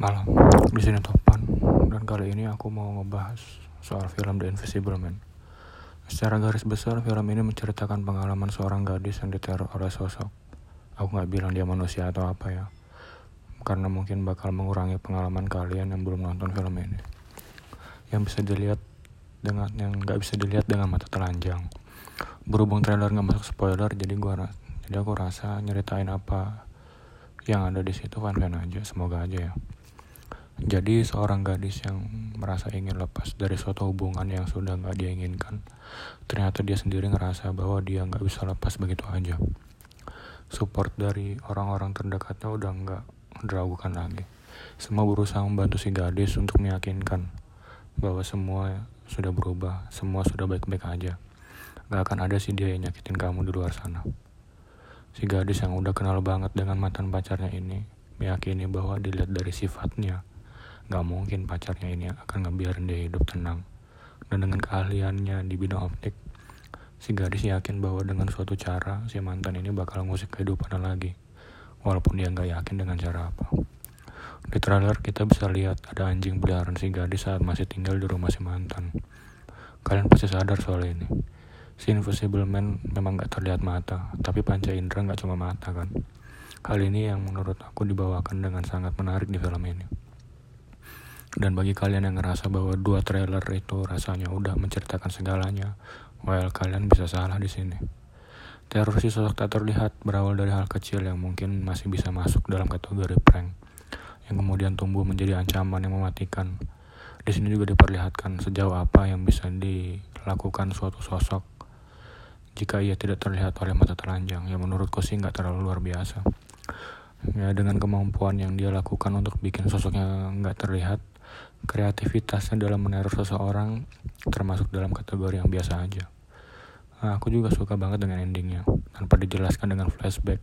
Malam, di sini Topan, dan kali ini aku mau ngebahas soal film The Invisible Man. Secara garis besar, film ini menceritakan pengalaman seorang gadis yang diteror oleh sosok. Aku nggak bilang dia manusia atau apa ya, karena mungkin bakal mengurangi pengalaman kalian yang belum nonton film ini. Yang bisa dilihat dengan yang nggak bisa dilihat dengan mata telanjang. Berhubung trailer nggak masuk spoiler, jadi gua jadi aku rasa nyeritain apa yang ada di situ fan fan aja, semoga aja ya. Jadi seorang gadis yang merasa ingin lepas dari suatu hubungan yang sudah nggak dia inginkan, ternyata dia sendiri ngerasa bahwa dia nggak bisa lepas begitu aja. Support dari orang-orang terdekatnya udah nggak diragukan lagi. Semua berusaha membantu si gadis untuk meyakinkan bahwa semua sudah berubah, semua sudah baik-baik aja. Gak akan ada sih dia yang nyakitin kamu di luar sana. Si gadis yang udah kenal banget dengan mantan pacarnya ini, meyakini bahwa dilihat dari sifatnya, Gak mungkin pacarnya ini akan ngebiarin dia hidup tenang. Dan dengan keahliannya di bidang optik, si gadis yakin bahwa dengan suatu cara si mantan ini bakal ngusik kehidupannya lagi. Walaupun dia nggak yakin dengan cara apa. Di trailer kita bisa lihat ada anjing peliharaan si gadis saat masih tinggal di rumah si mantan. Kalian pasti sadar soal ini. Si Invisible Man memang gak terlihat mata, tapi panca indera gak cuma mata kan. Hal ini yang menurut aku dibawakan dengan sangat menarik di film ini. Dan bagi kalian yang ngerasa bahwa dua trailer itu rasanya udah menceritakan segalanya, well kalian bisa salah di sini. Teror si sosok tak terlihat berawal dari hal kecil yang mungkin masih bisa masuk dalam kategori prank, yang kemudian tumbuh menjadi ancaman yang mematikan. Di sini juga diperlihatkan sejauh apa yang bisa dilakukan suatu sosok jika ia tidak terlihat oleh mata telanjang, yang menurutku sih nggak terlalu luar biasa. Ya dengan kemampuan yang dia lakukan untuk bikin sosoknya nggak terlihat, kreativitasnya dalam meneror seseorang termasuk dalam kategori yang biasa aja. Nah, aku juga suka banget dengan endingnya. Tanpa dijelaskan dengan flashback,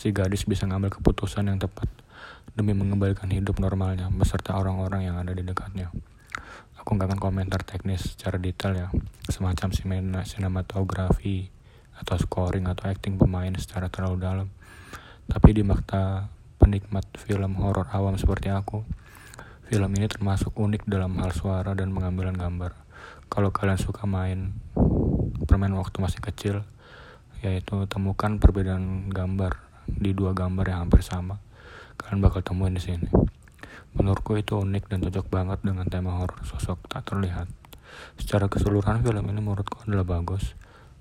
si gadis bisa ngambil keputusan yang tepat demi mengembalikan hidup normalnya beserta orang-orang yang ada di dekatnya. Aku nggak akan komentar teknis secara detail ya, semacam sinematografi atau scoring atau acting pemain secara terlalu dalam. Tapi di mata penikmat film horor awam seperti aku, Film ini termasuk unik dalam hal suara dan pengambilan gambar. Kalau kalian suka main permain waktu masih kecil, yaitu temukan perbedaan gambar di dua gambar yang hampir sama. Kalian bakal temuin di sini. Menurutku itu unik dan cocok banget dengan tema horor sosok tak terlihat. Secara keseluruhan film ini menurutku adalah bagus.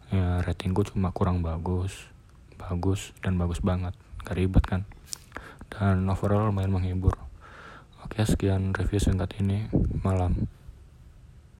Ya ratingku cuma kurang bagus, bagus dan bagus banget. Gak ribet kan? Dan overall lumayan menghibur. Oke, sekian review singkat ini. Malam.